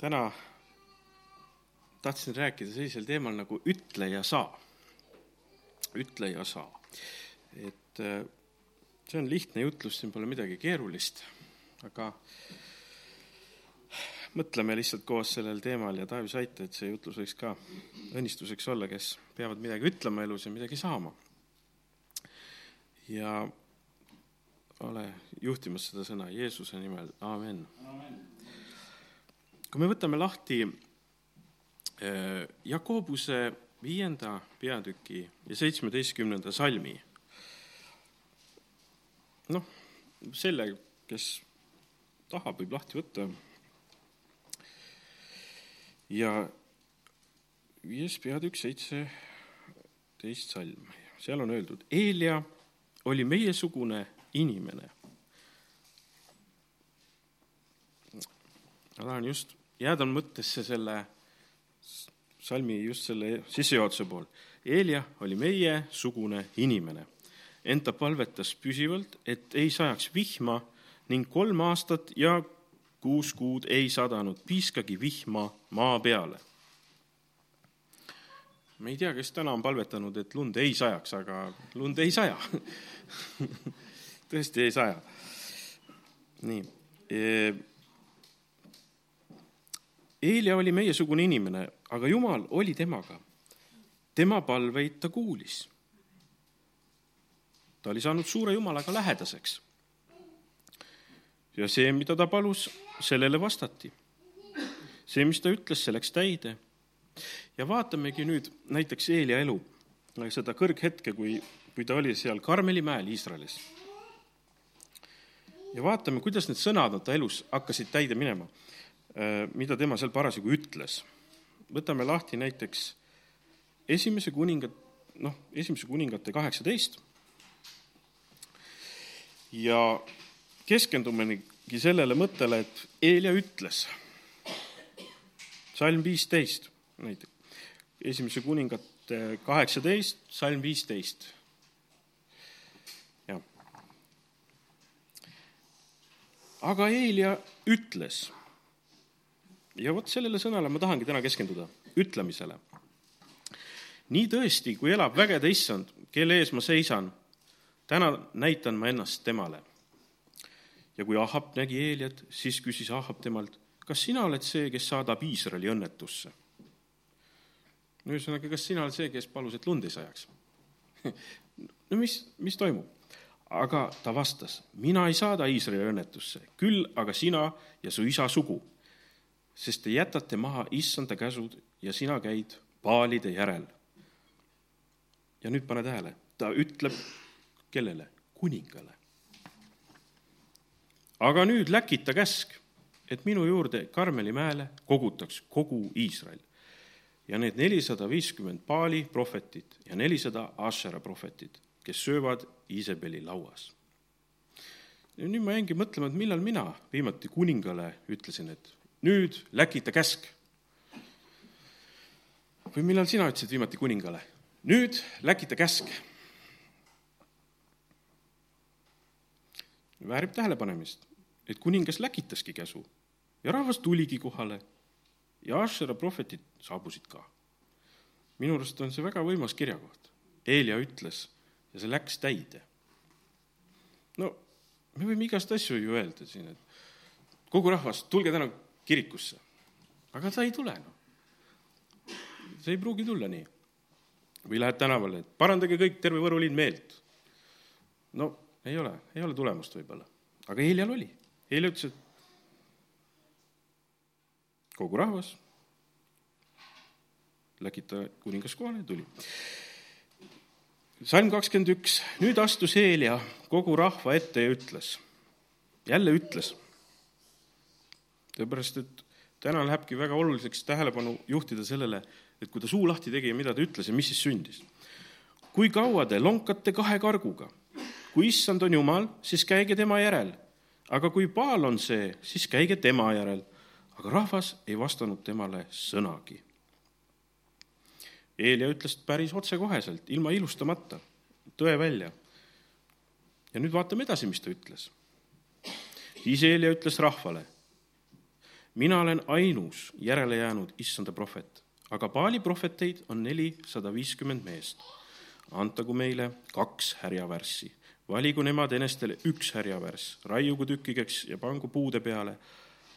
täna tahtsin rääkida sellisel teemal nagu ütle ja saa. ütle ja saa. et äh, see on lihtne jutlus, siin pole midagi keerulist, aga mõtleme lihtsalt koos sellel teemal ja taevas aita, et see jutlus võiks ka õnnistuseks olla, kes peavad midagi ütlema elus ja midagi saama. ja ole juhtimas seda sõna Jeesuse nimel, aamen, amen kui me võtame lahti äh, Jakobuse viienda peatüki ja seitsmeteistkümnenda salmi, noh, selle, kes tahab, võib lahti võtta. ja viies peatükk, seitseteist salm, seal on öeldud, Eelia oli meiesugune inimene. ma tahan just jääda mõttesse selle salmi just selle sissejuhatuse pool. Eelia oli meiesugune inimene, ent ta palvetas püsivalt, et ei sajaks vihma ning kolm aastat ja kuus kuud ei sadanud piiskagi vihma maa peale. ma ei tea, kes täna on palvetanud, et lund ei sajaks, aga lund ei saja tõesti ei saja. nii Eelia oli meiesugune inimene, aga Jumal oli temaga. tema palveid ta kuulis. ta oli saanud suure Jumalaga lähedaseks. ja see, mida ta palus, sellele vastati. see, mis ta ütles, see läks täide. ja vaatamegi nüüd näiteks Eelia elu, seda kõrghetke, kui, kui ta oli seal Karmeli mäel Iisraelis. ja vaatame, kuidas need sõnad ta elus hakkasid täide minema mida tema seal parasjagu ütles. võtame lahti näiteks esimese kuningat, noh, esimese kuningate kaheksateist ja keskendumegi sellele mõttele, et Eelia ütles, salm viisteist näiteks, esimese kuningate kaheksateist, salm viisteist. aga Eelia ütles ja vot sellele sõnale ma tahangi täna keskenduda, ütlemisele. nii tõesti, kui elab vägede issand, kelle ees ma seisan, täna näitan ma ennast temale. ja kui Ahab nägi Eeliat, siis küsis Ahab temalt, kas sina oled see, kes saadab Iisraeli õnnetusse? no ühesõnaga, kas sina oled see, kes palus, et lund ei sajaks no mis, mis toimub? aga ta vastas, mina ei saada Iisraeli õnnetusse, küll aga sina ja su isa sugu sest te jätate maha issanda käsud ja sina käid paalide järel. ja nüüd pane tähele, ta ütleb kellele? kuningale. aga nüüd läkita käsk, et minu juurde Karmeli mäele kogutaks kogu Iisrael ja need nelisada viiskümmend Paali prohvetit ja nelisada Ashera prohvetit, kes söövad Iisabeli lauas. nüüd ma jäingi mõtlema, et millal mina viimati kuningale ütlesin, et nüüd läkita käsk. või millal sina ütlesid viimati kuningale? nüüd läkita käsk. väärib tähelepanemist, et kuningas läkitaski käsu ja rahvas tuligi kohale ja Ashera prohvetid saabusid ka. minu arust on see väga võimas kirjakoht. Eelia ütles ja see läks täide. no me võime igast asju ju öelda siin, et kogu rahvas, tulge täna kirikusse. aga ta ei tule, noh. see ei pruugi tulla nii. või lähed tänavale, et parandage kõik, terve Võru linn meelt. no ei ole, ei ole tulemust võib-olla. aga Heljal oli. Helja ütles, et kogu rahvas, läkita kuningas kohale tuli. salm kakskümmend üks, nüüd astus Helja kogu rahva ette ja ütles, jälle ütles seepärast, et täna lähebki väga oluliseks tähelepanu juhtida sellele, et kui ta suu lahti tegi ja mida ta ütles ja mis siis sündis. kui kaua te lonkate kahe karguga? kui issand on jumal, siis käige tema järel. aga kui Baal on see, siis käige tema järel. aga rahvas ei vastanud temale sõnagi. Eelia ütles päris otsekoheselt, ilma ilustamata, tõe välja. ja nüüd vaatame edasi, mis ta ütles. siis Eelia ütles rahvale mina olen ainus järele jäänud issanda prohvet, aga Paali prohveteid on nelisada viiskümmend meest. antagu meile kaks härjavärssi, valigu nemad enestele üks härjavärss, raiugu tükkideks ja pangu puude peale,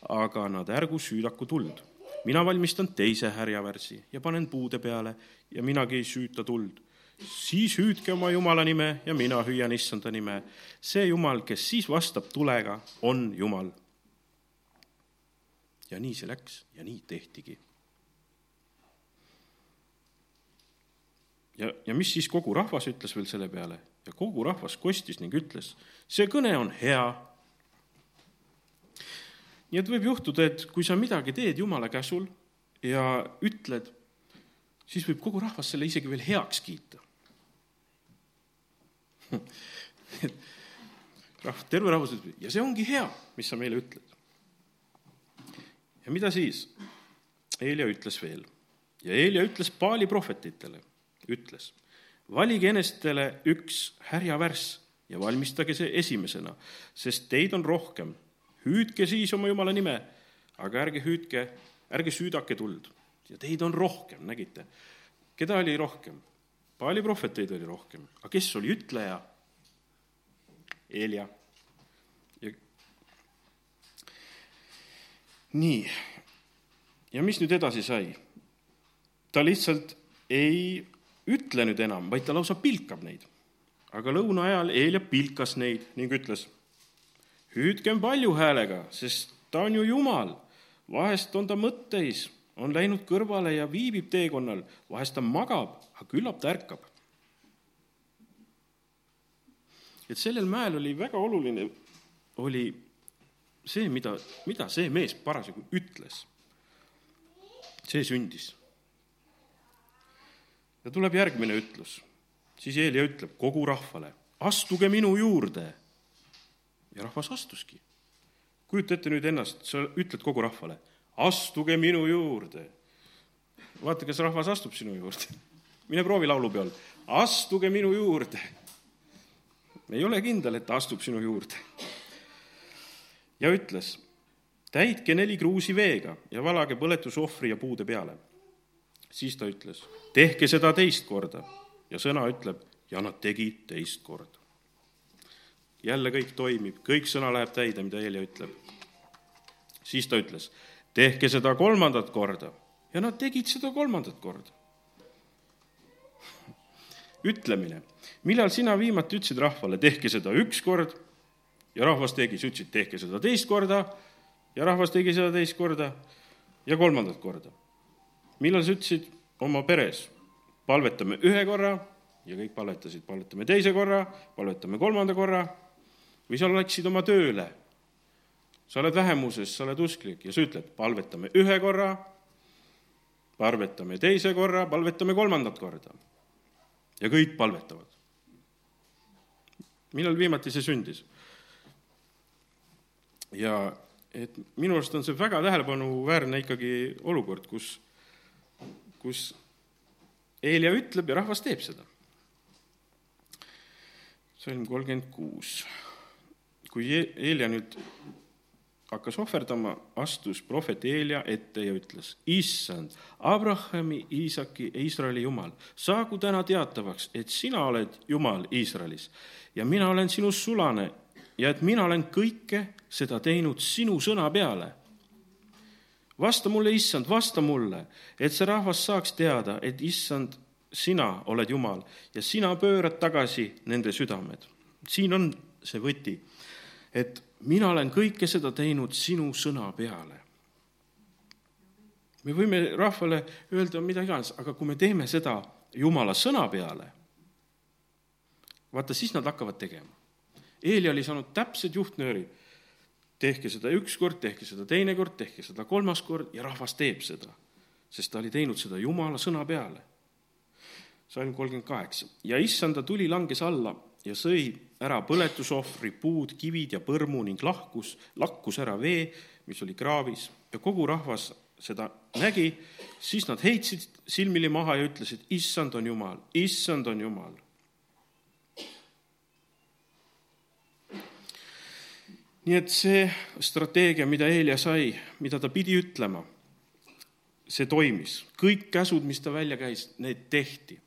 aga nad ärgu süüdaku tuld. mina valmistan teise härjavärsi ja panen puude peale ja minagi ei süüta tuld siis hüüdke oma Jumala nime ja mina hüüan issanda nime. see Jumal, kes siis vastab tulega, on Jumal ja nii see läks ja nii tehtigi. ja, ja mis siis kogu rahvas ütles veel selle peale ja kogu rahvas kostis ning ütles, see kõne on hea. nii et võib juhtuda, et kui sa midagi teed Jumala käsul ja ütled, siis võib kogu rahvas selle isegi veel heaks kiita rahv, terve rahvas ütleb, ja see ongi hea, mis sa meile ütled ja mida siis? Eelia ütles veel ja Eelia ütles Paali prohvetitele, ütles, valige enestele üks härjavärss ja valmistage see esimesena, sest teid on rohkem. hüüdke siis oma jumala nime, aga ärge hüüdke, ärge süüdake tuld ja teid on rohkem, nägite. keda oli rohkem? Paali prohveteid oli rohkem, aga kes oli ütleja? Eelia nii, ja mis nüüd edasi sai? ta lihtsalt ei ütle nüüd enam, vaid ta lausa pilkab neid. aga lõuna ajal Eelia pilkas neid ning ütles, hüüdkem palju häälega, sest ta on ju Jumal. vahest on ta mõtteis, on läinud kõrvale ja viibib teekonnal, vahest ta magab, aga küllap ta ärkab. et sellel mäel oli väga oluline, oli see, mida, mida see mees parasjagu ütles, see sündis. ja tuleb järgmine ütlus, siis Eelia ütleb kogu rahvale, astuge minu juurde. ja rahvas astuski. kujuta ette nüüd ennast, sa ütled kogu rahvale, astuge minu juurde. vaata, kas rahvas astub sinu juurde. mine proovi laulupeol, astuge minu juurde. ei ole kindel, et ta astub sinu juurde ja ütles, täitke neli kruusi veega ja valage põletusohvri ja puude peale. siis ta ütles, tehke seda teist korda ja sõna ütleb, ja nad tegid teist korda. jälle kõik toimib, kõik sõna läheb täide, mida Helja ütleb. siis ta ütles, tehke seda kolmandat korda ja nad tegid seda kolmandat korda. ütlemine, millal sina viimati ütlesid rahvale, tehke seda üks kord ja rahvas tegi, sa ütlesid, tehke seda teist korda ja rahvas tegi seda teist korda ja kolmandat korda. millal sa ütlesid oma peres, palvetame ühe korra ja kõik palvetasid, palvetame teise korra, palvetame kolmanda korra või sa läksid oma tööle. sa oled vähemuses, sa oled usklik ja sa ütled, palvetame ühe korra, palvetame teise korra, palvetame kolmandat korda. ja kõik palvetavad. millal viimati see sündis? Ja et minu arust on see väga tähelepanuväärne ikkagi olukord, kus, kus Eelia ütleb ja rahvas teeb seda. salm kolmkümmend kuus. kui Eelia nüüd hakkas ohverdama, astus prohvet Eelia ette ja ütles, issand, Abrahami, Iisaki ja Iisraeli Jumal, saagu täna teatavaks, et sina oled Jumal Iisraelis ja mina olen sinust sulane ja et mina olen kõike seda teinud sinu sõna peale. vasta mulle, issand, vasta mulle, et see rahvas saaks teada, et issand, sina oled Jumal ja sina pöörad tagasi nende südamed. siin on see võti, et mina olen kõike seda teinud sinu sõna peale. me võime rahvale öelda mida iganes, aga kui me teeme seda Jumala sõna peale, vaata, siis nad hakkavad tegema. Eeli oli saanud täpsed juhtnöörid tehke seda üks kord, tehke seda teine kord, tehke seda kolmas kord ja rahvas teeb seda, sest ta oli teinud seda Jumala sõna peale. salm kolmkümmend kaheksa. ja issanda tuli langes alla ja sõi ära põletusohvri, puud, kivid ja põrmu ning lahkus, lakkus ära vee, mis oli kraavis. Ja kogu rahvas seda nägi, siis nad heitsid silmili maha ja ütlesid, issand on Jumal, issand on Jumal nii et see strateegia, mida Eelia sai, mida ta pidi ütlema, see toimis. kõik käsud, mis ta välja käis, need tehti.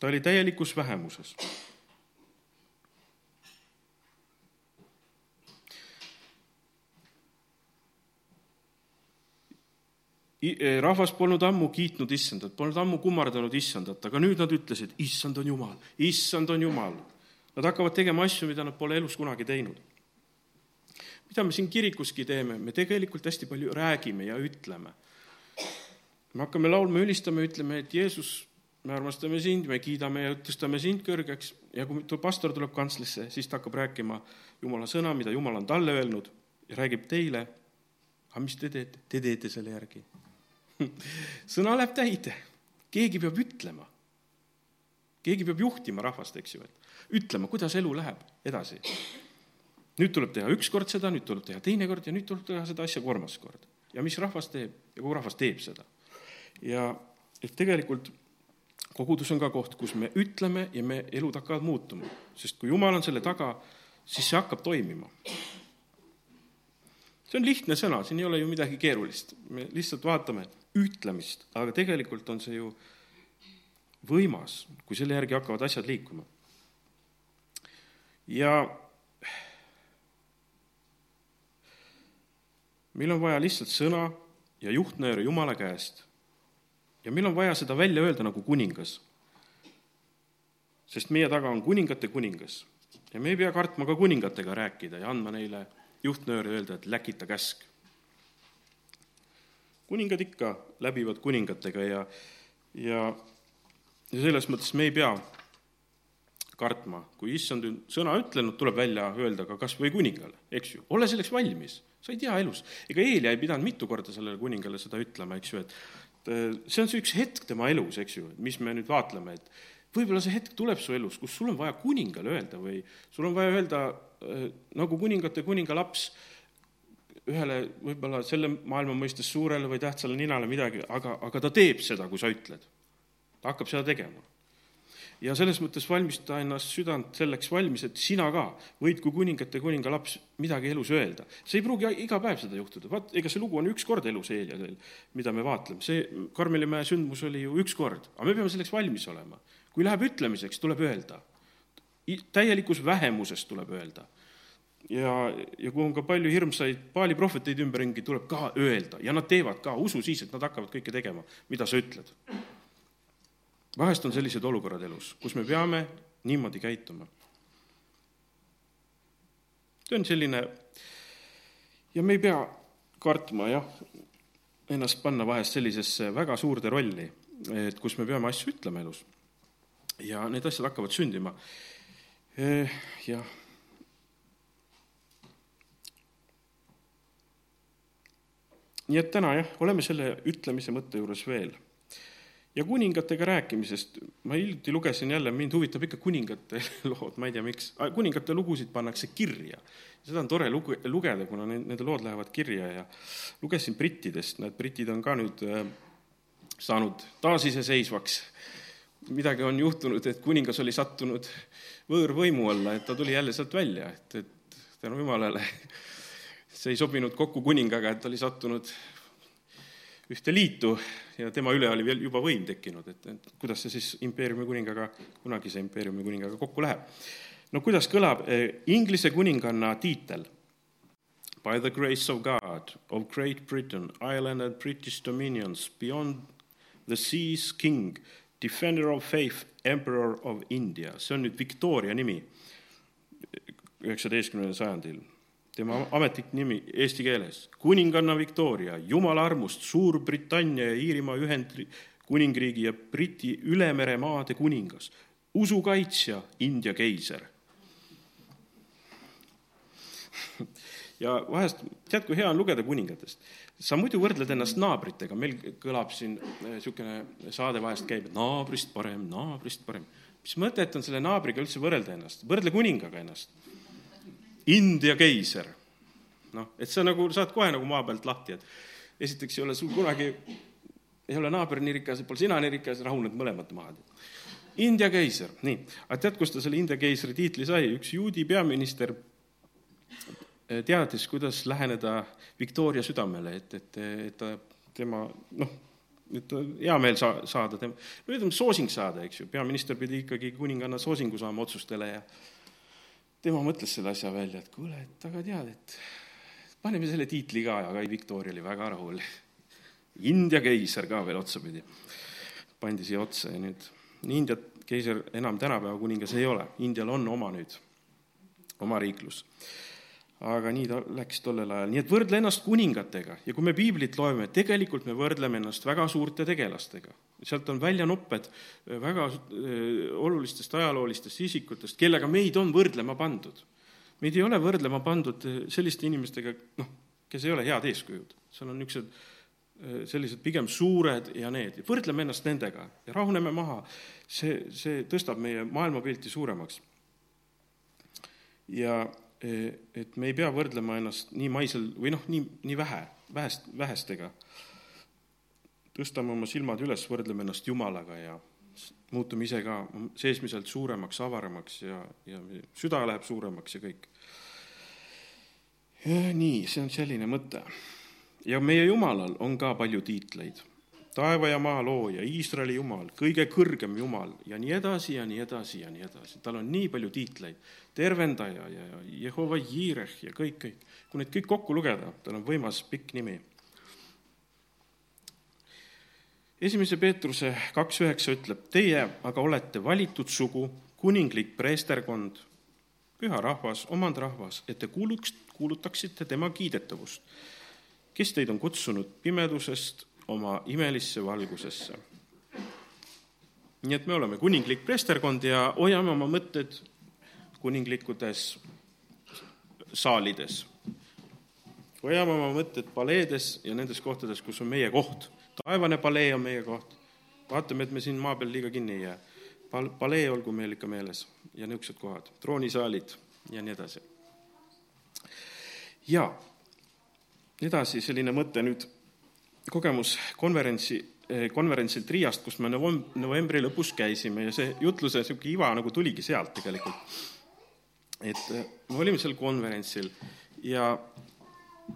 ta oli täielikus vähemuses Eh, rahvas polnud ammu kiitnud issandat, polnud ammu kummardanud issandat, aga nüüd nad ütlesid, issand on jumal, issand on jumal. Nad hakkavad tegema asju, mida nad pole elus kunagi teinud. Mida me siin kirikuski teeme, me tegelikult hästi palju räägime ja ütleme. me hakkame laulma, ülistame, ütleme, et Jeesus, me armastame sind, me kiidame ja tõstame sind kõrgeks ja kui pastor tuleb kantslisse, siis ta hakkab rääkima Jumala sõna, mida Jumal on talle öelnud ja räägib teile. aga mis te teete? Te teete selle järgi sõna läheb täide, keegi peab ütlema. keegi peab juhtima rahvast, eks ju, et ütlema, kuidas elu läheb edasi. Nüüd tuleb teha üks kord seda, nüüd tuleb teha teine kord ja nüüd tuleb teha seda asja kolmas kord. ja mis rahvas teeb ja kogu rahvas teeb seda. ja et tegelikult kogudus on ka koht, kus me ütleme ja me elud hakkavad muutuma, sest kui Jumal on selle taga, siis see hakkab toimima see on lihtne sõna, siin ei ole ju midagi keerulist, me lihtsalt vaatame ütlemist, aga tegelikult on see ju võimas, kui selle järgi hakkavad asjad liikuma. ja meil on vaja lihtsalt sõna ja juhtnööre Jumala käest. ja meil on vaja seda välja öelda nagu kuningas. sest meie taga on kuningate kuningas ja me ei pea kartma ka kuningatega rääkida ja andma neile juhtnööre öelda, et läkita käsk kuningad ikka läbivad kuningatega ja, ja, ja selles mõttes me ei pea kartma, kui issand sõna ütlenud, tuleb välja öelda ka kas või kuningale, eks ju, ole selleks valmis, sa ei tea elus. ega Eelia ei pidanud mitu korda sellele kuningale seda ütlema, eks ju, et see on see üks hetk tema elus, eks ju, mis me nüüd vaatleme, et võib-olla see hetk tuleb su elus, kus sul on vaja kuningale öelda või sul on vaja öelda nagu kuningate kuninga laps, ühele võib-olla selle maailma mõistes suurele või tähtsale ninale midagi, aga, aga ta teeb seda, kui sa ütled. ta hakkab seda tegema. Ja selles mõttes valmista ennast südant selleks valmis, et sina ka võid kui kuningate kuninga laps midagi elus öelda. see ei pruugi iga päev seda juhtuda, vaat ega see lugu on üks kord elus Eeliasel, mida me vaatleme, see Karmelimäe sündmus oli ju üks kord, aga me peame selleks valmis olema. kui läheb ütlemiseks, tuleb öelda. täielikus vähemuses tuleb öelda ja, ja kui on ka palju hirmsaid Paali prohveteid ümberringi, tuleb ka öelda ja nad teevad ka, usu siis, et nad hakkavad kõike tegema, mida sa ütled. Vahest on sellised olukorrad elus, kus me peame niimoodi käituma. see on selline ja me ei pea kartma jah, ennast panna vahest sellisesse väga suurde rolli, et kus me peame asju ütlema elus. ja need asjad hakkavad sündima. Eh, jah nii et täna jah, oleme selle ütlemise mõtte juures veel. Ja kuningatega rääkimisest, ma hiljuti lugesin jälle, mind huvitab ikka kuningate lood, ma ei tea, miks, kuningate lugusid pannakse kirja. seda on tore lugu, lugeda, kuna need, nende lood lähevad kirja ja lugesin brittidest, näed, britid on ka nüüd äh, saanud taasiseseisvaks, midagi on juhtunud, et kuningas oli sattunud võõrvõimu alla, et ta tuli jälle sealt välja, et, et tänu jumalale see ei sobinud kokku kuningaga, et oli sattunud ühte liitu ja tema üle oli veel juba võim tekkinud, et, et kuidas see siis impeeriumi kuningaga, kunagise impeeriumi kuningaga kokku läheb. no kuidas kõlab eh, Inglise kuninganna tiitel? By the grace of God, of Great Britain, Ireland and British dominions beyond the seas king, defender of faith, emperor of India, see on nüüd Victoria nimi üheksateistkümnendal sajandil tema ametlik nimi eesti keeles, kuninganna Victoria, Jumala armust, Suurbritannia ja Iirimaa Ühendkuningriigi ja Briti ülemeremaade kuningas, usukaitsja, India keiser. ja vahest, tead, kui hea on lugeda kuningatest, sa muidu võrdled ennast naabritega, meil kõlab siin niisugune saade vahest käib, et naabrist parem, naabrist parem. mis mõtet on selle naabriga üldse võrrelda ennast, võrdle kuningaga ennast India keiser. noh, et sa nagu saad kohe nagu maa pealt lahti, et esiteks ei ole sul kunagi, ei ole naaber nii rikas, pole sina nii rikas, rahuned mõlemad maad. India keiser, nii, aga tead, kust ta selle India keisri tiitli sai, üks juudi peaminister teadis, kuidas läheneda Victoria südamele, et, et, et ta, tema noh, et hea meel saa-, saada, tema, no ütleme, soosing saada, eks ju, peaminister pidi ikkagi kuninganna soosingu saama otsustele ja tema mõtles selle asja välja, et kuule, et aga tead, et paneme selle tiitli ka, aga ei, Victoria oli väga rahul. India keiser ka veel otsapidi pandi siia otsa ja nüüd India keiser enam tänapäeva kuningas ei ole, Indial on oma nüüd, oma riiklus aga nii ta läks tollel ajal, nii et võrdle ennast kuningatega ja kui me piiblit loeme, tegelikult me võrdleme ennast väga suurte tegelastega. sealt on välja nopped äh, väga äh, olulistest ajaloolistest isikutest, kellega meid on võrdlema pandud. meid ei ole võrdlema pandud äh, selliste inimestega, noh, kes ei ole head eeskujud, seal on niisugused sellised pigem suured ja need, võrdleme ennast nendega ja rahuneme maha, see, see tõstab meie maailmapilti suuremaks. ja et me ei pea võrdlema ennast nii maisel või noh, nii, nii vähe, vähest, vähestega. tõstame oma silmad üles, võrdleme ennast Jumalaga ja muutume ise ka seesmiselt suuremaks, avaramaks ja, ja süda läheb suuremaks ja kõik. nii, see on selline mõte. ja meie Jumalal on ka palju tiitleid taeva ja maa looja, Iisraeli jumal, kõige kõrgem jumal ja nii edasi ja nii edasi ja nii edasi. tal on nii palju tiitleid, tervendaja ja, Jehova Jireh ja kõik, kõik. kui need kõik kokku lugeda, tal on võimas pikk nimi. esimese Peetruse kaks üheksa ütleb, teie aga olete valitud sugu, kuninglik preesterkond, püha rahvas, omandrahvas, et te kuuluks, kuulutaksite tema kiidetavust, kes teid on kutsunud pimedusest oma imelisse valgusesse. nii et me oleme kuninglik preesterkond ja hoiame oma mõtted kuninglikkudes saalides. hoiame oma mõtted paleedes ja nendes kohtades, kus on meie koht. taevane palee on meie koht. vaatame, et me siin maa peal liiga kinni ei jää. Pal-, palee olgu meil ikka meeles ja niisugused kohad, troonisaalid ja nii edasi. ja edasi selline mõte nüüd kogemus konverentsi, eh, konverentsil Triast, kus me novembri lõpus käisime ja see jutluse niisugune iva nagu tuligi sealt tegelikult. et eh, me olime seal konverentsil ja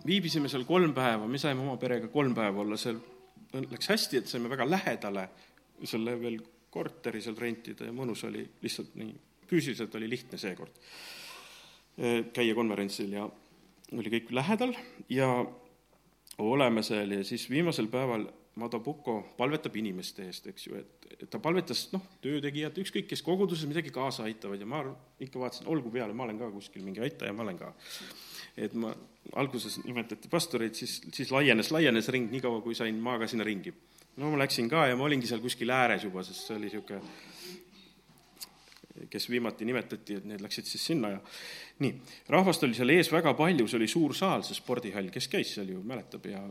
viibisime seal kolm päeva, me saime oma perega kolm päeva olla seal, läks hästi, et saime väga lähedale selle veel korteri seal rentida ja mõnus oli, lihtsalt nii, füüsiliselt oli lihtne seekord eh, käia konverentsil ja oli kõik lähedal ja oleme seal ja siis viimasel päeval Madabuko palvetab inimeste eest, eks ju, et, ta palvetas noh, töötegijad, ükskõik kes koguduses midagi kaasa aitavad ja ma ikka vaatasin, olgu peale, ma olen ka kuskil mingi aitaja, ma olen ka. et ma, alguses nimetati pastoreid, siis, siis laienes, laienes ring, niikaua kui sain ma ka sinna ringi. no ma läksin ka ja ma olingi seal kuskil ääres juba, sest see oli niisugune kes viimati nimetati, et need läksid siis sinna ja nii, rahvast oli seal ees väga palju, see oli suur saal, see spordihall, kes käis seal ju, mäletab ja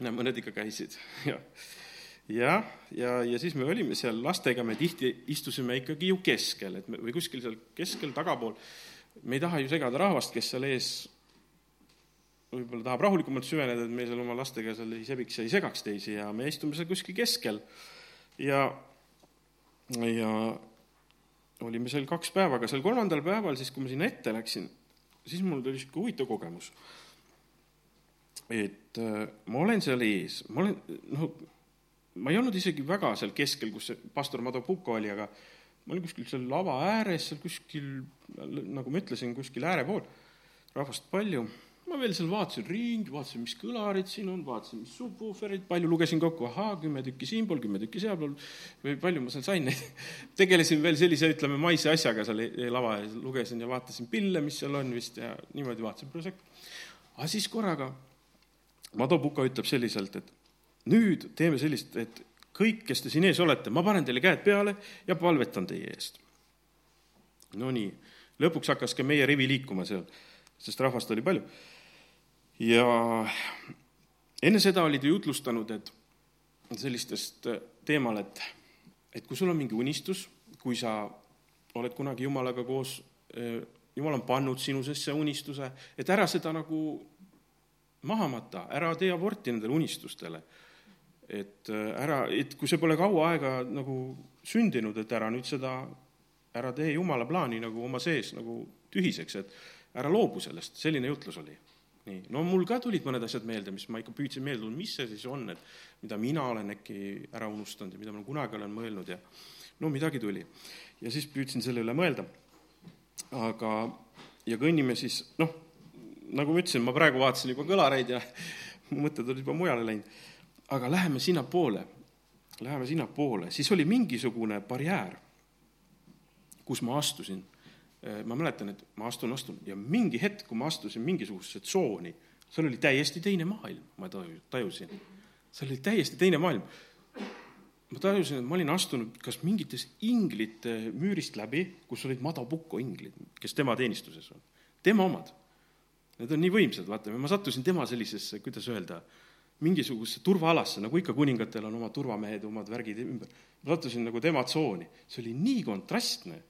no mõned ikka käisid ja jah, ja, ja siis me olime seal lastega, me tihti istusime ikkagi ju keskel, et me, või kuskil seal keskel, tagapool, me ei taha ju segada rahvast, kes seal ees võib-olla tahab rahulikumalt süveneda, et me seal oma lastega seal ei sebiks ja ei segaks teisi ja me istume seal kuskil keskel. Ja, ja olime seal kaks päeva, aga seal kolmandal päeval, siis kui ma sinna ette läksin, siis mul tuli niisugune huvitav kogemus. et äh, ma olen seal ees, ma olen, noh, ma ei olnud isegi väga seal keskel, kus see pastor Madopuko oli, aga ma olin kuskil seal lava ääres, seal kuskil, nagu ma ütlesin, kuskil ääre pool, rahvast palju ma veel seal vaatasin ringi, vaatasin, mis kõlarid siin on, vaatasin, mis subwooferid, palju lugesin kokku, ahaa, kümme tükki siinpool, kümme tükki sealpool, või palju ma seal sain neid. tegelesin veel sellise, ütleme, maise asjaga seal lava ees, lugesin ja vaatasin pille, mis seal on vist ja niimoodi vaatasin prosecco. aga siis korraga Mado Puka ütleb selliselt, et nüüd teeme sellist, et kõik, kes te siin ees olete, ma panen teile käed peale ja palvetan teie eest. Nonii, lõpuks hakkas ka meie rivi liikuma seal, sest rahvast oli palju ja enne seda olid ju jutlustanud, et sellistest äh, teemal, et, et kui sul on mingi unistus, kui sa oled kunagi Jumalaga koos, äh, Jumal on pannud sinu sisse unistuse, et ära seda nagu maha mata, ära tee aborti nendele unistustele. et äh, ära, et kui see pole kaua aega nagu sündinud, et ära nüüd seda, ära tee Jumala plaani nagu oma sees nagu tühiseks, et ära loobu sellest, selline jutlus oli. Nii, no mul ka tulid mõned asjad meelde, mis ma ikka püüdsin meelde tulla, mis see siis on, et mida mina olen äkki ära unustanud ja mida ma kunagi olen mõelnud ja no midagi tuli. ja siis püüdsin selle üle mõelda. aga, ja kõnnime siis, noh, nagu ma ütlesin, ma praegu vaatasin juba kõlareid ja mu mõtted olid juba mujale läinud. aga läheme sinnapoole, läheme sinnapoole, siis oli mingisugune barjäär, kus ma astusin ma mäletan, et ma astun, astun ja mingi hetk, kui ma astusin mingisugusesse tsooni, seal oli täiesti teine maailm, ma taju, tajusin. seal oli täiesti teine maailm. ma tajusin, et ma olin astunud kas mingitest inglite müürist läbi, kus olid Madabuko inglid, kes tema teenistuses on. tema omad. Need on nii võimsad, vaata, ma sattusin tema sellisesse, kuidas öelda, mingisugusesse turvaalasse, nagu ikka kuningatel on omad turvamehed, omad värgid ümber. ma sattusin nagu tema tsooni, see oli nii kontrastne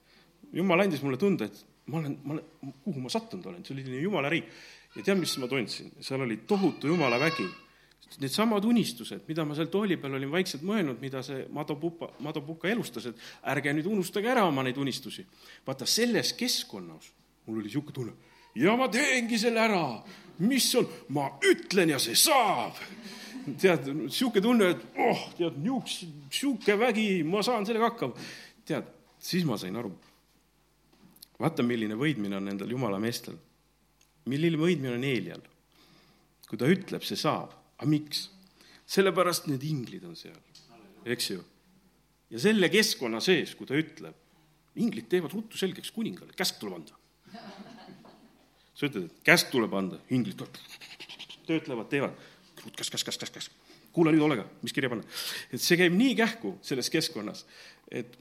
jumal andis mulle tunda, et ma olen, ma olen, kuhu ma sattunud olen, see oli selline jumala riik. ja tead, mis ma tundsin? seal oli tohutu jumala vägi. Needsamad unistused, mida ma seal tooli peal olin vaikselt mõelnud, mida see Mado Pupa, Mado Puka elustas, et ärge nüüd unustage ära oma neid unistusi. vaata, selles keskkonnas mul oli niisugune tunne, ja ma teengi selle ära, mis on, ma ütlen ja see saab tead, niisugune tunne, et oh, tead, niisugune, vägi, ma saan sellega hakkama. tead, siis ma sain aru vaata, milline võidmine on nendel jumala meestel. milline võidmine on Eelial. kui ta ütleb, see saab. aga miks? sellepärast need inglid on seal, eks ju. ja selle keskkonna sees, kui ta ütleb, inglid teevad ruttu selgeks kuningale, käsk tuleb anda. sa ütled, et käsk tuleb anda, inglid töötlevad, teevad, kas, kas, kas, kas, kas, kuule nüüd, Olega, mis kirja panna. et see käib nii kähku selles keskkonnas, et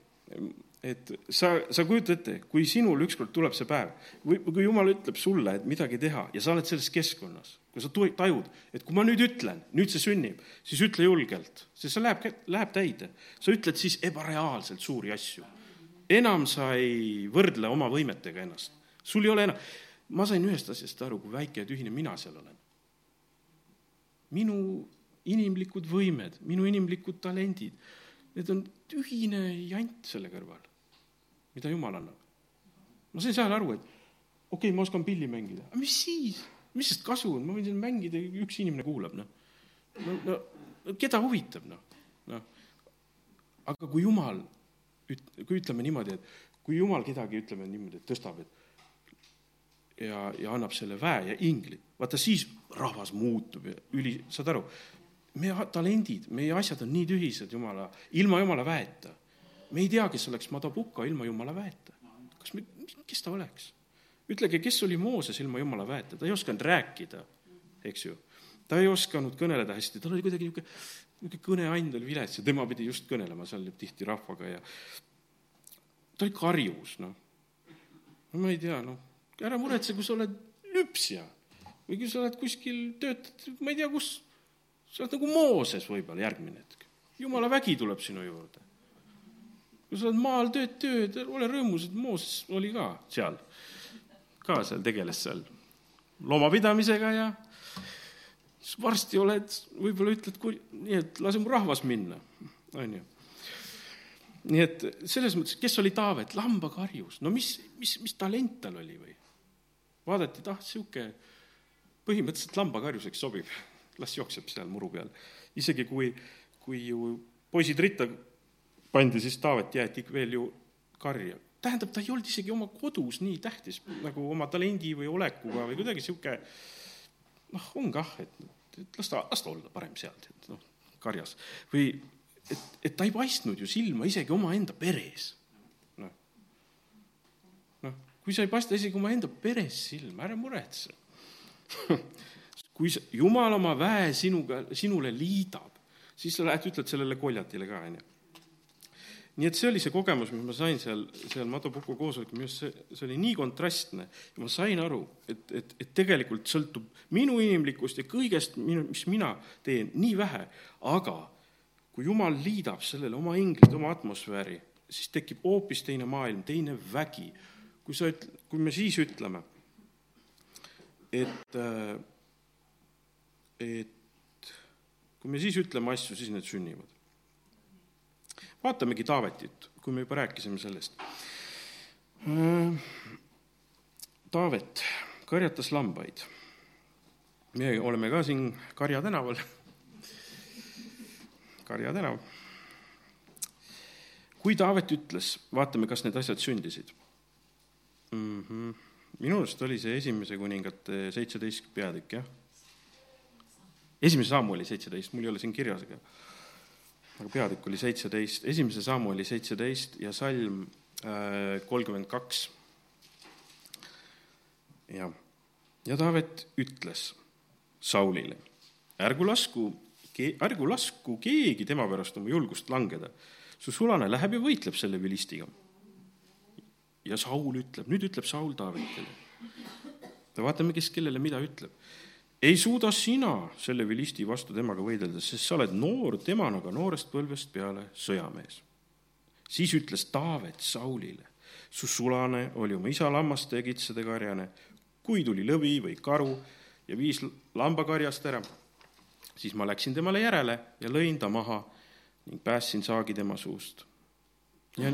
et sa, sa kujuta ette, kui sinul ükskord tuleb see päev või kui jumal ütleb sulle, et midagi teha ja sa oled selles keskkonnas, kui sa tajud, et kui ma nüüd ütlen, nüüd see sünnib, siis ütle julgelt, sest see läheb, läheb täide. sa ütled siis ebareaalselt suuri asju. enam sa ei võrdle oma võimetega ennast. sul ei ole enam, ma sain ühest asjast aru, kui väike ja tühine mina seal olen. minu inimlikud võimed, minu inimlikud talendid, need on tühine jant selle kõrval mida Jumal annab. ma sain seal aru, et okei okay,, ma oskan pilli mängida, aga mis siis, mis sest kasu on, ma võin siin mängida, üks inimene kuulab, noh. no, no, no keda huvitab, noh, noh. aga kui Jumal üt-, kui ütleme niimoodi, et kui Jumal kedagi, ütleme niimoodi, et tõstab, et ja, ja annab selle väe ja ingli, vaata siis rahvas muutub ja üli, saad aru, meie talendid, meie asjad on nii tühised Jumala, ilma Jumala väeta me ei tea, kes oleks Madabuka ilma jumala väeta. kas me, kes ta oleks? ütlege, kes oli Mooses ilma jumala väeta, ta ei osanud rääkida, eks ju. ta ei osanud kõneleda hästi, tal oli kuidagi niisugune, niisugune kõneand oli vilets ja tema pidi just kõnelema seal tihti rahvaga ja ta oli karjus, noh. no ma ei tea, noh, ära muretse, kui sa oled lüpsja või kui sa oled kuskil, töötad, ma ei tea, kus, sa oled nagu Mooses võib-olla järgmine hetk. jumala vägi tuleb sinu juurde kui sa oled maal, teed tööd, ole rõõmus, et Mooses oli ka seal, ka seal, tegeles seal loomapidamisega ja siis varsti oled, võib-olla ütled, kui, nii et lase mu rahvas minna, on ju. nii et selles mõttes, kes oli Taavet, lambakarjus, no mis, mis, mis talent tal oli või? vaadati, et ah, niisugune põhimõtteliselt lambakarjuseks sobib, las jookseb seal muru peal. isegi kui, kui ju poisid ritta pandi, siis Taavet jäeti veel ju karja. tähendab, ta ei olnud isegi oma kodus nii tähtis nagu oma talendi või olekuga või kuidagi niisugune noh, on kah, et, et las ta, las ta olla parem seal, et noh, karjas. või et, et ta ei paistnud ju silma isegi omaenda peres. noh, noh, kui sa ei paista isegi omaenda peres silma, ära muretse kui sa, Jumal oma väe sinuga, sinule liidab, siis sa lähed, ütled sellele koljatile ka, on ju nii et see oli see kogemus, mis ma sain seal, seal Madu Puku koosolekul, minu arust see, see oli nii kontrastne. Ja ma sain aru, et, et, et tegelikult sõltub minu inimlikust ja kõigest, mis mina teen, nii vähe, aga kui Jumal liidab sellele oma inglid, oma atmosfääri, siis tekib hoopis teine maailm, teine vägi. kui sa üt-, kui me siis ütleme, et, et kui me siis ütleme asju, siis need sünnivad vaatamegi Taavetit, kui me juba rääkisime sellest. Taavet, karjatas lambaid. me oleme ka siin Karja tänaval. Karja tänav. kui Taavet ütles, vaatame, kas need asjad sündisid mm. -hmm. minu arust oli see Esimese kuningate seitseteist peatükk, jah. esimese sammu oli seitseteist, mul ei ole siin kirjas, aga aga peatükk oli seitseteist, esimese sammu oli seitseteist ja salm äh, kolmkümmend kaks jah, ja Taavet ütles Saulile, ärgu lasku, ärgu lasku keegi tema pärast oma julgust langeda. su sulane läheb ja võitleb selle vilistiga. ja Saul ütleb, nüüd ütleb Saul Taavetile. me vaatame, kes kellele mida ütleb. Ei suuda sina selle vilisti vastu temaga võidelda, sest sa oled noor, tema on aga noorest põlvest peale sõjamees. siis ütles Taavet Saulile, su sulane oli oma isa lammaste ja kitsede karjane kui tuli lõvi või karu ja viis lambakarjast ära, siis ma läksin temale järele ja lõin ta maha ning päästsin saagi tema suust. ja,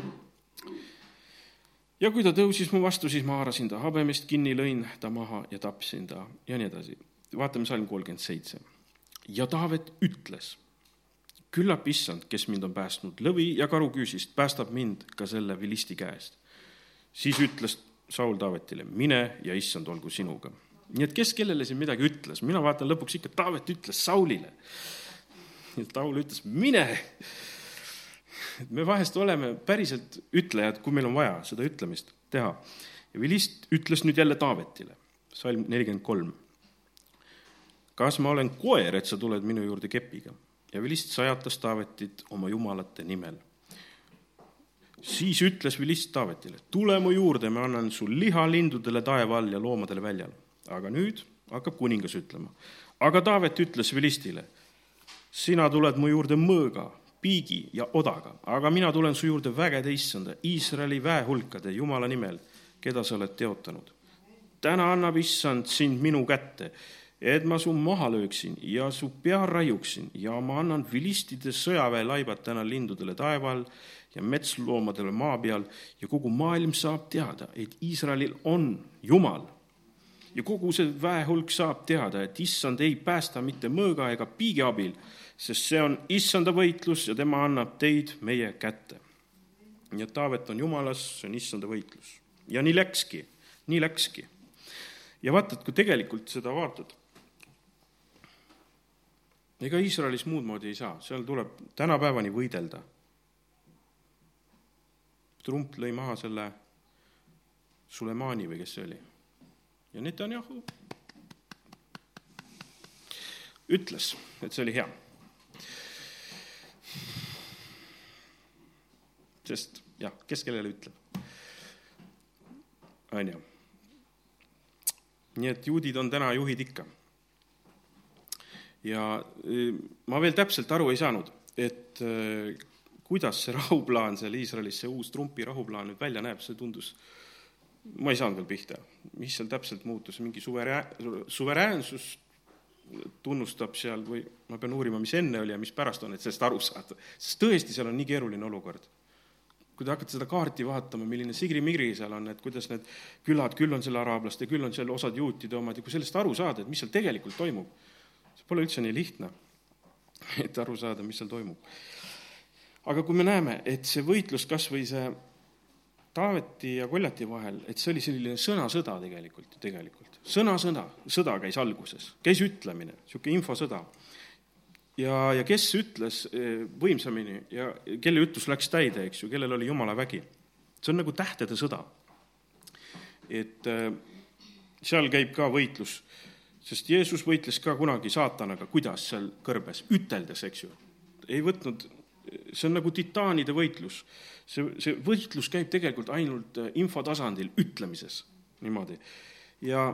ja kui ta tõusis mu vastu, siis ma haarasin ta habemest kinni, lõin ta maha ja tapsin ta ja nii edasi. Vaatame salm kolmkümmend seitse. ja Taavet ütles, küllap issand, kes mind on päästnud lõvi ja karuküüsist, päästab mind ka selle vilisti käest. siis ütles Saul Taavetile, mine ja issand olgu sinuga. nii et kes kellele siin midagi ütles, mina vaatan lõpuks ikka, Taavet ütles Saulile. Saul ütles, mine. et me vahest oleme päriselt ütlejad, kui meil on vaja seda ütlemist teha. ja Vilist ütles nüüd jälle Taavetile, salm nelikümmend kolm. Kas ma olen koer, et sa tuled minu juurde kepiga? ja Vilist sajatas Taavetit oma jumalate nimel siis ütles vilist Taavetile, tule mu juurde, ma annan sul liha lindudele taeva all ja loomadele väljal. aga nüüd hakkab kuningas ütlema. aga Taavet ütles vilistile, sina tuled mu juurde mõõga, piigi ja odaga, aga mina tulen su juurde vägede issanda, Iisraeli väehulkade Jumala nimel, keda sa oled teotanud. täna annab issand sind minu kätte, et ma su maha lööksin ja su pea raiuksin ja ma annan vilistide sõjaväelaibad täna lindudele taeva all ja metsloomadele maa peal ja kogu maailm saab teada, et Iisraelil on Jumal. ja kogu see väehulk saab teada, et issand ei päästa mitte mõõga ega piigi abil, sest see on issanda võitlus ja tema annab teid meie kätte. nii et Taavet on Jumalas, see on issanda võitlus. ja nii läkski, nii läkski. ja vaata, et kui tegelikult seda vaatad, ega Iisraelis muud moodi ei saa, seal tuleb tänapäevani võidelda Trump lõi maha selle Sulemani või kes see oli. ja Netanyahu ütles, et see oli hea. sest jah, kes kellele ütleb. on ju. nii et juudid on täna juhid ikka. Ja e, ma veel täpselt aru ei saanud, et e, kuidas see rahuplaan seal Iisraelis, see uus Trumpi rahuplaan nüüd välja näeb, see tundus, ma ei saanud veel pihta, mis seal täpselt muutus, mingi suverää-, suveräänsust tunnustab seal või ma pean uurima, mis enne oli ja mis pärast on, et sellest aru saada. sest tõesti, seal on nii keeruline olukord. kui te hakkate seda kaarti vaatama, milline sigri-migri seal on, et kuidas need külad, küll on seal araablaste, küll on seal osad juutide omad ja kui sellest aru saada, et mis seal tegelikult toimub, see pole üldse nii lihtne, et aru saada, mis seal toimub aga kui me näeme, et see võitlus kas või see Taaveti ja Koljati vahel, et see oli selline sõnasõda tegelikult ju tegelikult. sõna-sõna, sõda käis alguses, käis ütlemine, niisugune infosõda. ja, ja kes ütles eh, võimsamini ja kelle ütlus läks täide, eks ju, kellel oli jumala vägi. see on nagu tähtede sõda. et eh, seal käib ka võitlus, sest Jeesus võitles ka kunagi saatanaga, kuidas seal kõrbes, üteldes, eks ju. ei võtnud see on nagu titaanide võitlus. see, see võitlus käib tegelikult ainult äh, infotasandil, ütlemises, niimoodi. ja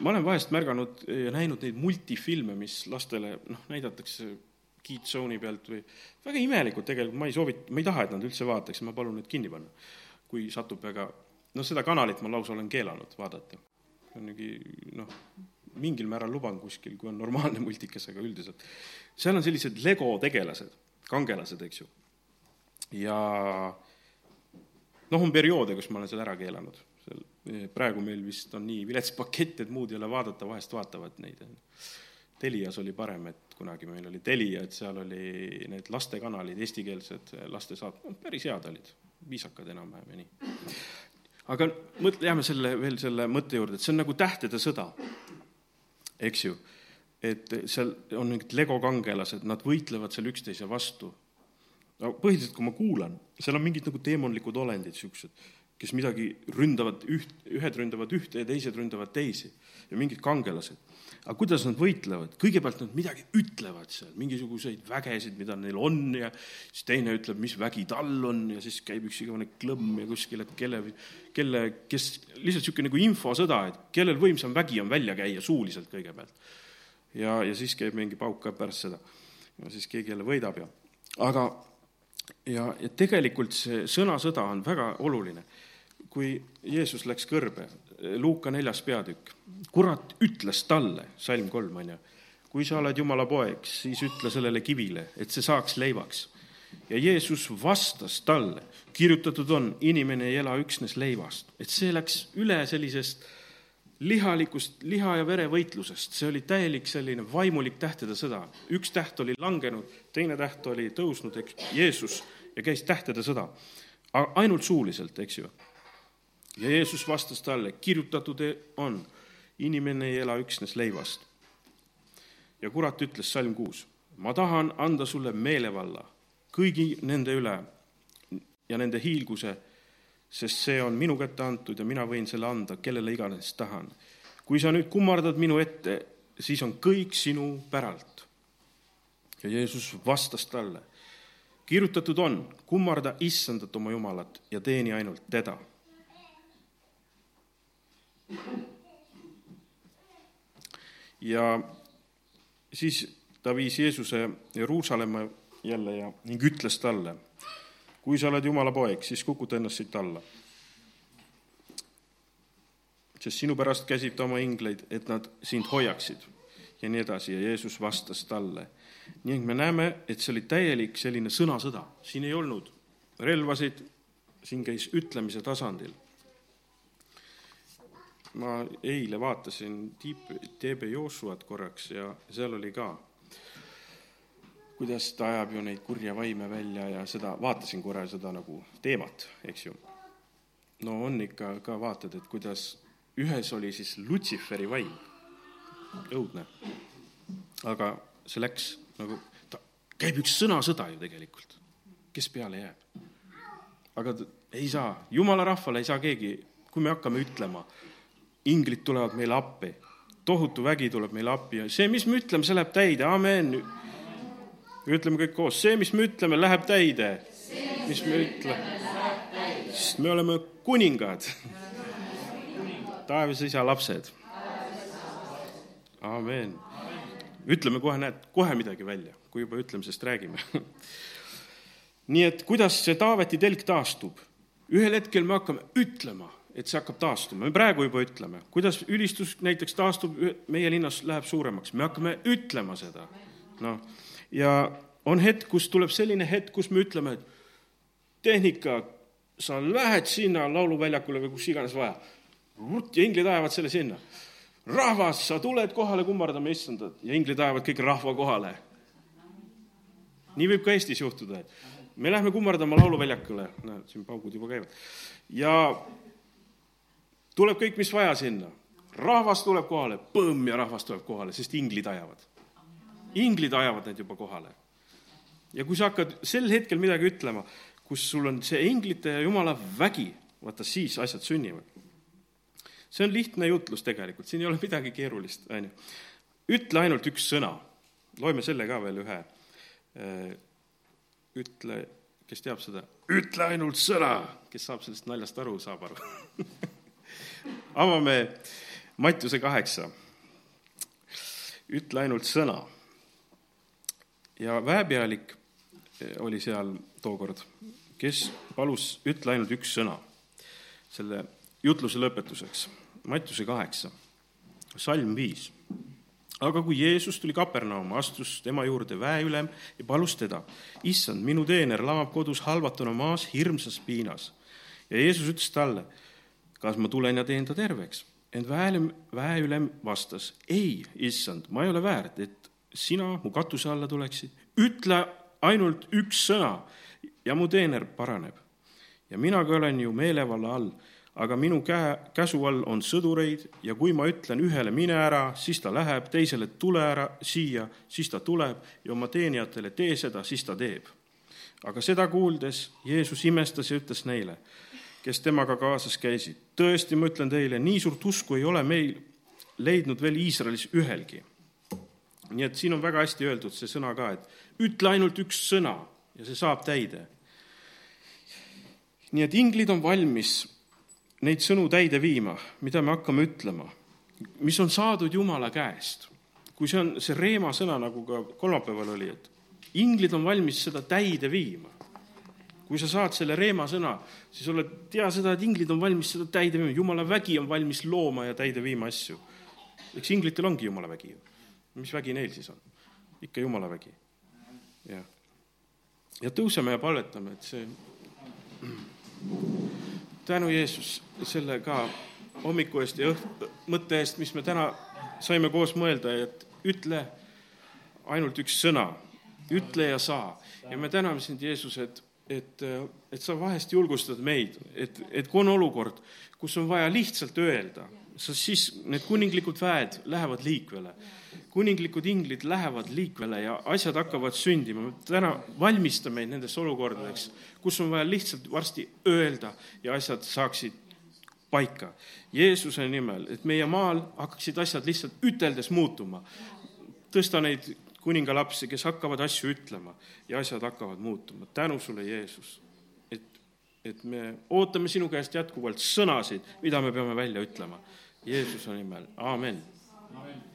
ma olen vahest märganud ja näinud neid multifilme, mis lastele noh, näidatakse Kid Zone'i pealt või väga imelikud tegelikult, ma ei soovita, ma ei taha, et nad üldse vaataks, ma palun need kinni panna. kui satub väga, noh, seda kanalit ma lausa olen keelanud vaadata. see on mingi noh, mingil määral luban kuskil, kui on normaalne multikas, aga üldiselt. seal on sellised lego tegelased kangelased, eks ju. ja noh, on perioode, kus ma olen selle ära keelanud, seal eh, praegu meil vist on nii vilets pakett, et muud ei ole vaadata, vahest vaatavad neid. Telias oli parem, et kunagi meil oli Telia, et seal oli need lastekanalid, eestikeelsed lastesaat-, päris head olid, viisakad enam-vähem ja nii. aga mõtle, jääme selle, veel selle mõtte juurde, et see on nagu tähtede sõda, eks ju. et seal on mingid Lego kangelased, nad võitlevad seal üksteise vastu. no põhiliselt, kui ma kuulan, seal on mingid nagu teemonlikud olendid, niisugused kes midagi ründavad üht, ühed ründavad ühte ja teised ründavad teisi ja mingid kangelased. aga kuidas nad võitlevad? kõigepealt nad midagi ütlevad seal, mingisuguseid vägesid, mida neil on ja siis teine ütleb, mis vägi tal on ja siis käib üks igavene klõmm ja kuskil, et kelle, kelle, kes, lihtsalt niisugune nagu infosõda, et kellel võimsam vägi on välja käia suuliselt kõigepealt. ja, ja siis käib mingi pauk ka pärast seda. ja siis keegi jälle võidab ja, aga ja, ja tegelikult see sõnasõda on väga oluline kui Jeesus läks kõrbe, Luuka neljas peatükk, kurat ütles talle, salm kolm on ju, kui sa oled Jumala poeg, siis ütle sellele kivile, et see saaks leivaks. ja Jeesus vastas talle, kirjutatud on, inimene ei ela üksnes leivast, et see läks üle sellisest lihalikust, liha ja vere võitlusest, see oli täielik selline vaimulik tähtede sõda. üks täht oli langenud, teine täht oli tõusnud, eks, Jeesus, ja käis tähtede sõda. ainult suuliselt, eks ju ja Jeesus vastas talle, kirjutatud on, inimene ei ela üksnes leivast. ja kurat ütles, salm kuus, ma tahan anda sulle meelevalla kõigi nende üle ja nende hiilguse, sest see on minu kätte antud ja mina võin selle anda kellele iganes tahan. kui sa nüüd kummardad minu ette, siis on kõik sinu päralt. ja Jeesus vastas talle, kirjutatud on, kummarda issandat oma Jumalat ja teeni ainult teda ja siis ta viis Jeesuse Jeruusalemma jälle ja ning ütles talle, kui sa oled Jumala poeg, siis kukuta ennast siit alla. sest sinu pärast käsib ta oma ingleid, et nad sind hoiaksid ja nii edasi ja Jeesus vastas talle. nii et me näeme, et see oli täielik selline sõnasõda, siin ei olnud relvasid, siin käis ütlemise tasandil ma eile vaatasin TB Joshuat korraks ja seal oli ka, kuidas ta ajab ju neid kurja vaime välja ja seda, vaatasin korra seda nagu teemat, eks ju. no on ikka ka vaatad, et kuidas ühes oli siis Lutsiferi vaim, õudne. aga see läks nagu, ta, käib üks sõnasõda ju tegelikult, kes peale jääb. aga ei saa, jumala rahvale ei saa keegi, kui me hakkame ütlema, inglid tulevad meile appi, tohutu vägi tuleb meile appi ja see, mis me ütleme, see läheb täide, amen. ütleme kõik koos, see, mis me ütleme, läheb täide. mis me ütleme, sest me oleme kuningad, taevas isa lapsed. amen. ütleme kohe, näed, kohe midagi välja, kui juba ütlemisest räägime nii et kuidas see Taaveti telk taastub? ühel hetkel me hakkame ütlema et see hakkab taastuma, me praegu juba ütleme, kuidas ülistus näiteks taastub, meie linnas läheb suuremaks, me hakkame ütlema seda. noh, ja on hetk, kus tuleb selline hetk, kus me ütleme, et tehnika, sa lähed sinna lauluväljakule või kus iganes vaja. ja inglid ajavad selle sinna. rahvas, sa tuled kohale kummardama issandat ja inglid ajavad kõik rahva kohale. nii võib ka Eestis juhtuda, et me lähme kummardama lauluväljakule, näed, siin paugud juba käivad, ja tuleb kõik, mis vaja sinna. rahvas tuleb kohale, põmm ja rahvas tuleb kohale, sest inglid ajavad. inglid ajavad need juba kohale. ja kui sa hakkad sel hetkel midagi ütlema, kus sul on see inglite ja jumala vägi, vaata siis asjad sünnivad. see on lihtne jutlus tegelikult, siin ei ole midagi keerulist, on ju. ütle ainult üks sõna, loeme selle ka veel ühe. ütle, kes teab seda, ütle ainult sõna, kes saab sellest naljast aru, saab aru avame Mattiuse kaheksa. ütle ainult sõna. ja väepealik eh, oli seal tookord, kes palus, ütle ainult üks sõna selle jutluse lõpetuseks. Mattiuse kaheksa, salm viis. aga kui Jeesus tuli Kapernaum, astus tema juurde väeülem ja palus teda, issand, minu teener lamab kodus halvatuna maas hirmsas piinas. ja Jeesus ütles talle kas ma tulen ja teen ta terveks? ent väe, väeülem vastas, ei, issand, ma ei ole väärt, et sina mu katuse alla tuleksid. ütle ainult üks sõna ja mu teener paraneb. ja minagi olen ju meelevalla all, aga minu käe, käsu all on sõdureid ja kui ma ütlen ühele mine ära, siis ta läheb, teisele tule ära siia, siis ta tuleb ja oma teenijatele tee seda, siis ta teeb. aga seda kuuldes Jeesus imestas ja ütles neile kes temaga kaasas käisid. tõesti, ma ütlen teile, nii suurt usku ei ole meil leidnud veel Iisraelis ühelgi. nii et siin on väga hästi öeldud see sõna ka, et ütle ainult üks sõna ja see saab täide. nii et inglid on valmis neid sõnu täide viima, mida me hakkame ütlema, mis on saadud Jumala käest. kui see on see reema sõna, nagu ka kolmapäeval oli, et inglid on valmis seda täide viima kui sa saad selle reema sõna, siis oled, tea seda, et inglid on valmis seda täide viima, jumala vägi on valmis looma ja täide viima asju. eks inglitel ongi jumala vägi ju. mis vägi neil siis on? ikka jumala vägi. jah. ja tõuseme ja palvetame, et see, tänu Jeesus selle ka hommiku eest ja õht-, mõtte eest, mis me täna saime koos mõelda, et ütle ainult üks sõna, ütle ja saa. ja me täname sind, Jeesus, et et, et sa vahest julgustad meid, et, et kui on olukord, kus on vaja lihtsalt öelda, siis need kuninglikud väed lähevad liikvele. kuninglikud inglid lähevad liikvele ja asjad hakkavad sündima. täna valmista meid nendeks olukordadeks, kus on vaja lihtsalt varsti öelda ja asjad saaksid paika. Jeesuse nimel, et meie maal hakkaksid asjad lihtsalt üteldes muutuma. tõsta neid kuningalapsi, kes hakkavad asju ütlema ja asjad hakkavad muutuma. tänu sulle, Jeesus, et, et me ootame sinu käest jätkuvalt sõnasid, mida me peame välja ütlema. Jeesuse nimel, aamen, amen